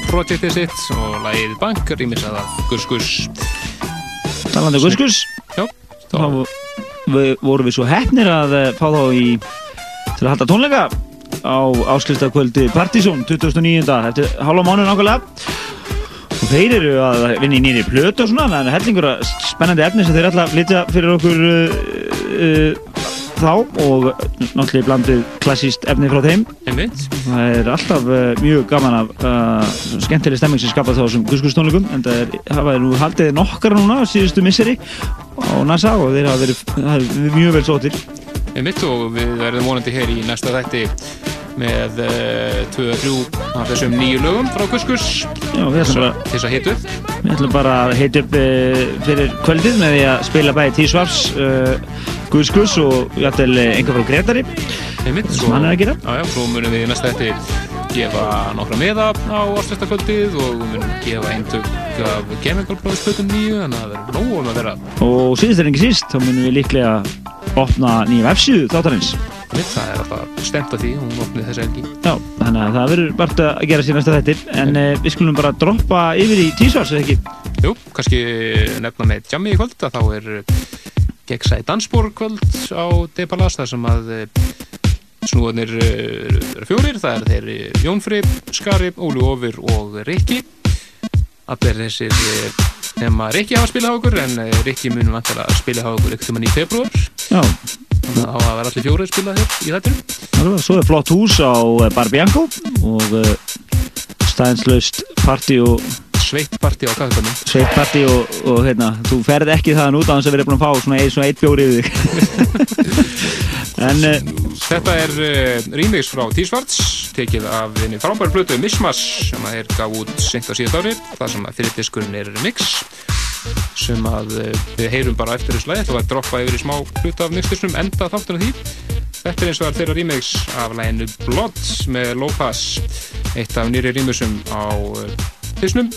projektið sitt og lagið Bank rýmis að það Gus Gus. Talandi um Guskus Já Þá vorum við svo hefnir að eh, fá þá í til að halda tónleika á áskriftakvöldi Partizón 2009. eftir hálfa mánu nákvæmlega. Og þeir eru að vinna í nýri plötu og svona það er hellingur að spennandi efni sem þeir að flytja fyrir okkur uh, uh, þá og náttúrulega blandið klassíst efni frá þeim. Einmitt. það er alltaf uh, mjög gaman af uh, skemmtileg stemming sem skapast þá sem guskustónleikum en það er, hafa þeir nú haldið nokkar núna síðustu misseri á NASA og þeir hafa verið, er mjög vel sótir Einmitt og við verðum vonandi hér í næsta þætti með 2-3 af þessum nýju lögum frá bara- til þess að hitu. Við ætlum bara að heita upp uh, fyrir kvöldið með því að spila bæði T-Svars, uh, Guðs Guðs og enga frá Gretari sem hann er að gera. Já, já, svo munum við í næsta þætti gefa nokkra meða á ástættakvöldið og við munum gefa eintök af plötum nýju þannig að það verður nóg um að vera. Og síðast er ekki síst, þá munum við líklega opna nýja vefsíðu þáttarins Einmitt, það er alltaf stemt að því hún opnið þessi helgi. Já, þannig að það verður bara að gera sér næsta þettir en uh, við skulum bara droppa yfir í tísvars, eða ekki? Jú, kannski nefna með Jammi í kvöld að þá er gegnsæði dansbór kvöld á Depalas þar sem að eh, snúðanir eh, eru fjórir, það er þeir eh, Jón Freyr, Skari, Óli Ófir og Rikki. Allir þessir eh, nema Rikki hafa spilað á okkur en eh, Rikki munum að spila á okkur ekkert um hann í februar Já, þannig að það var allir fjórir spilað hér í alveg, svo er flott hús á eh, Bar Bianco og uh, staðinslaust party og sveitt party á kaffebarnum sveitt party og, og hérna, þú ferð ekki þaðan út á þess að vera búin að fá svona, svona eitt bjóri yfir þig. En uh, Þetta er remix frá T-Svarts tekið af þinni frábæri plötu Mishmash sem að er gaf út sent á síðast ári það sem að fyrir diskurinn er mix sem að uh, við heyrum bara eftir þessu lagi, þú var að droppa yfir í smá hluta af mixtisnum, enda þáttunum því Þetta er eins og þeirra remix af læginu Blood með Lopaz eitt af nýri remixum á uh, disnum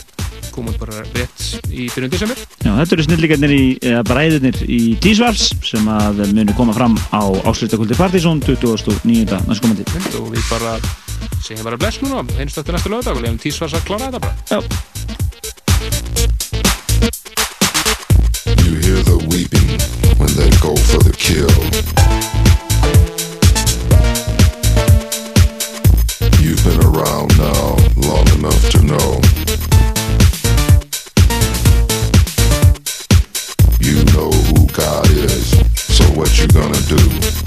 komum bara rétt í byrjun desember Já, þetta eru snillíkarnir í, eða bræðurnir í Tísvars sem að munu koma fram á áslutakulti Partizón 29. næstkomandi. og við bara segjum bara bless núna einstu eftir næstu lögadag og lefum tísvars að klára þetta bara Já. They go for the kill. You've been around now long enough to know. You know who God is, so what you gonna do?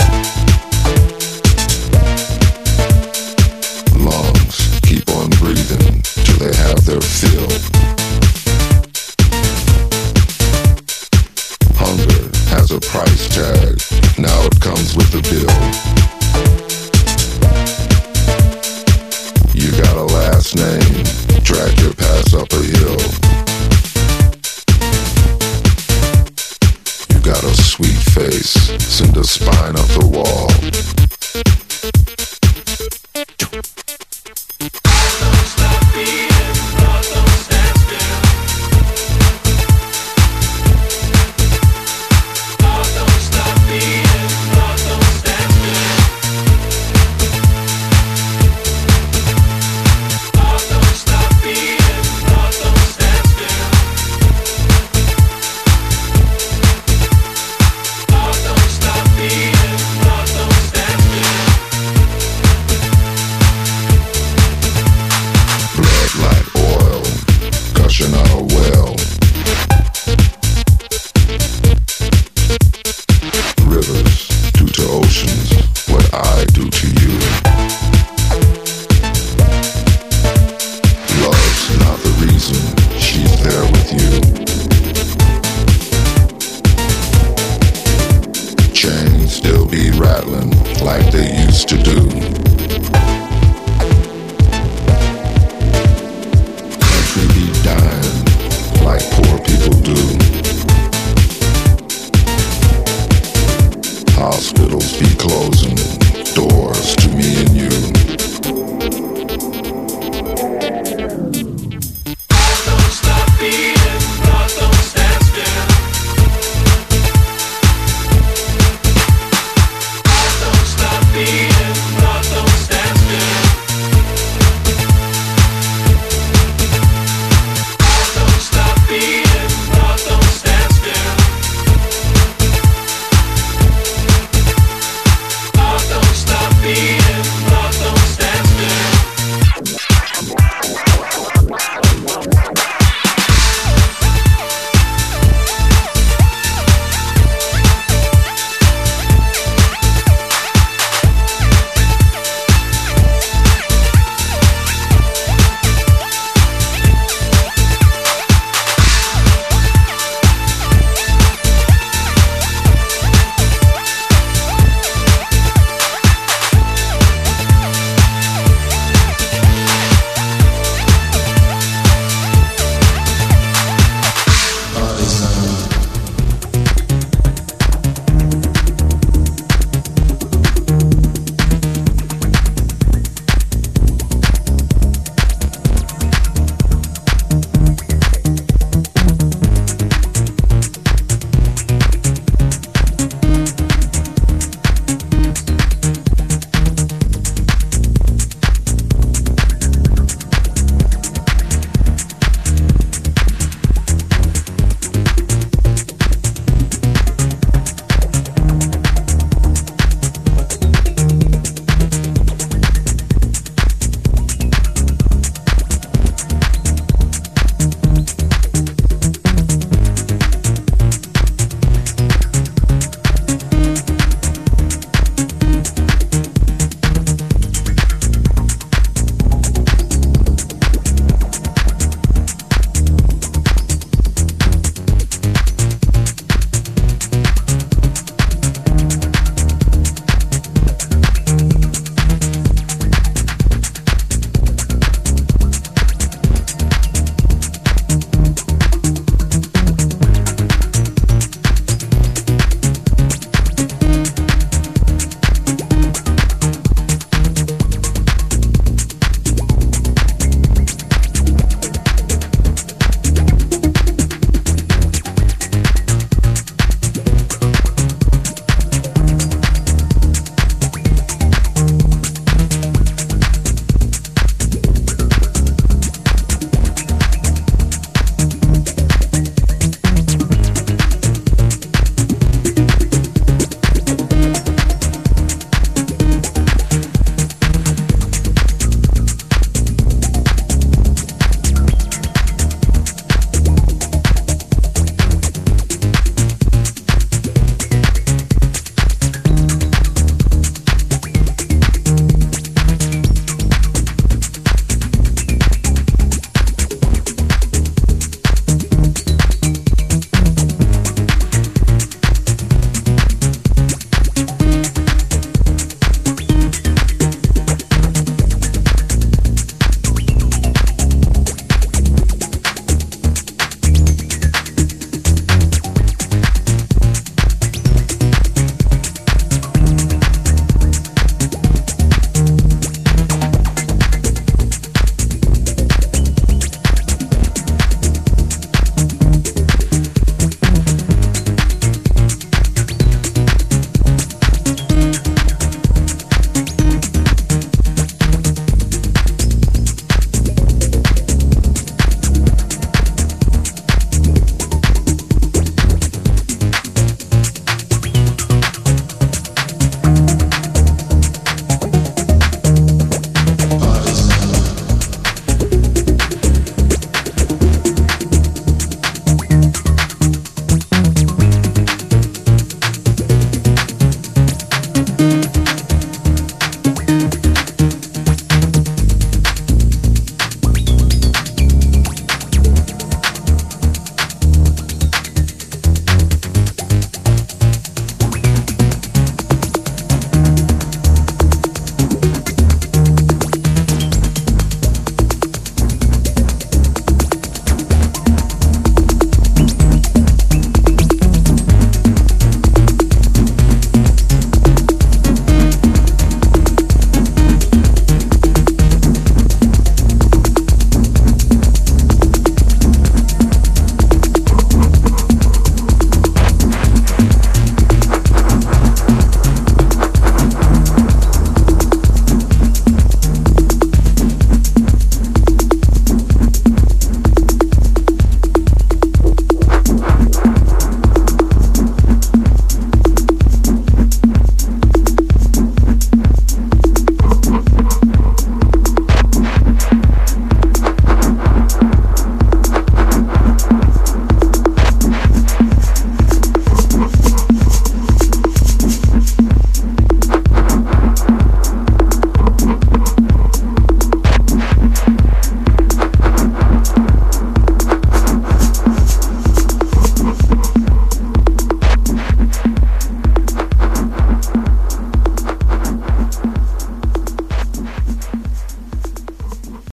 Comes with the bill. You got a last name. Drag your pass up a hill. You got a sweet face. Send a spine up the wall.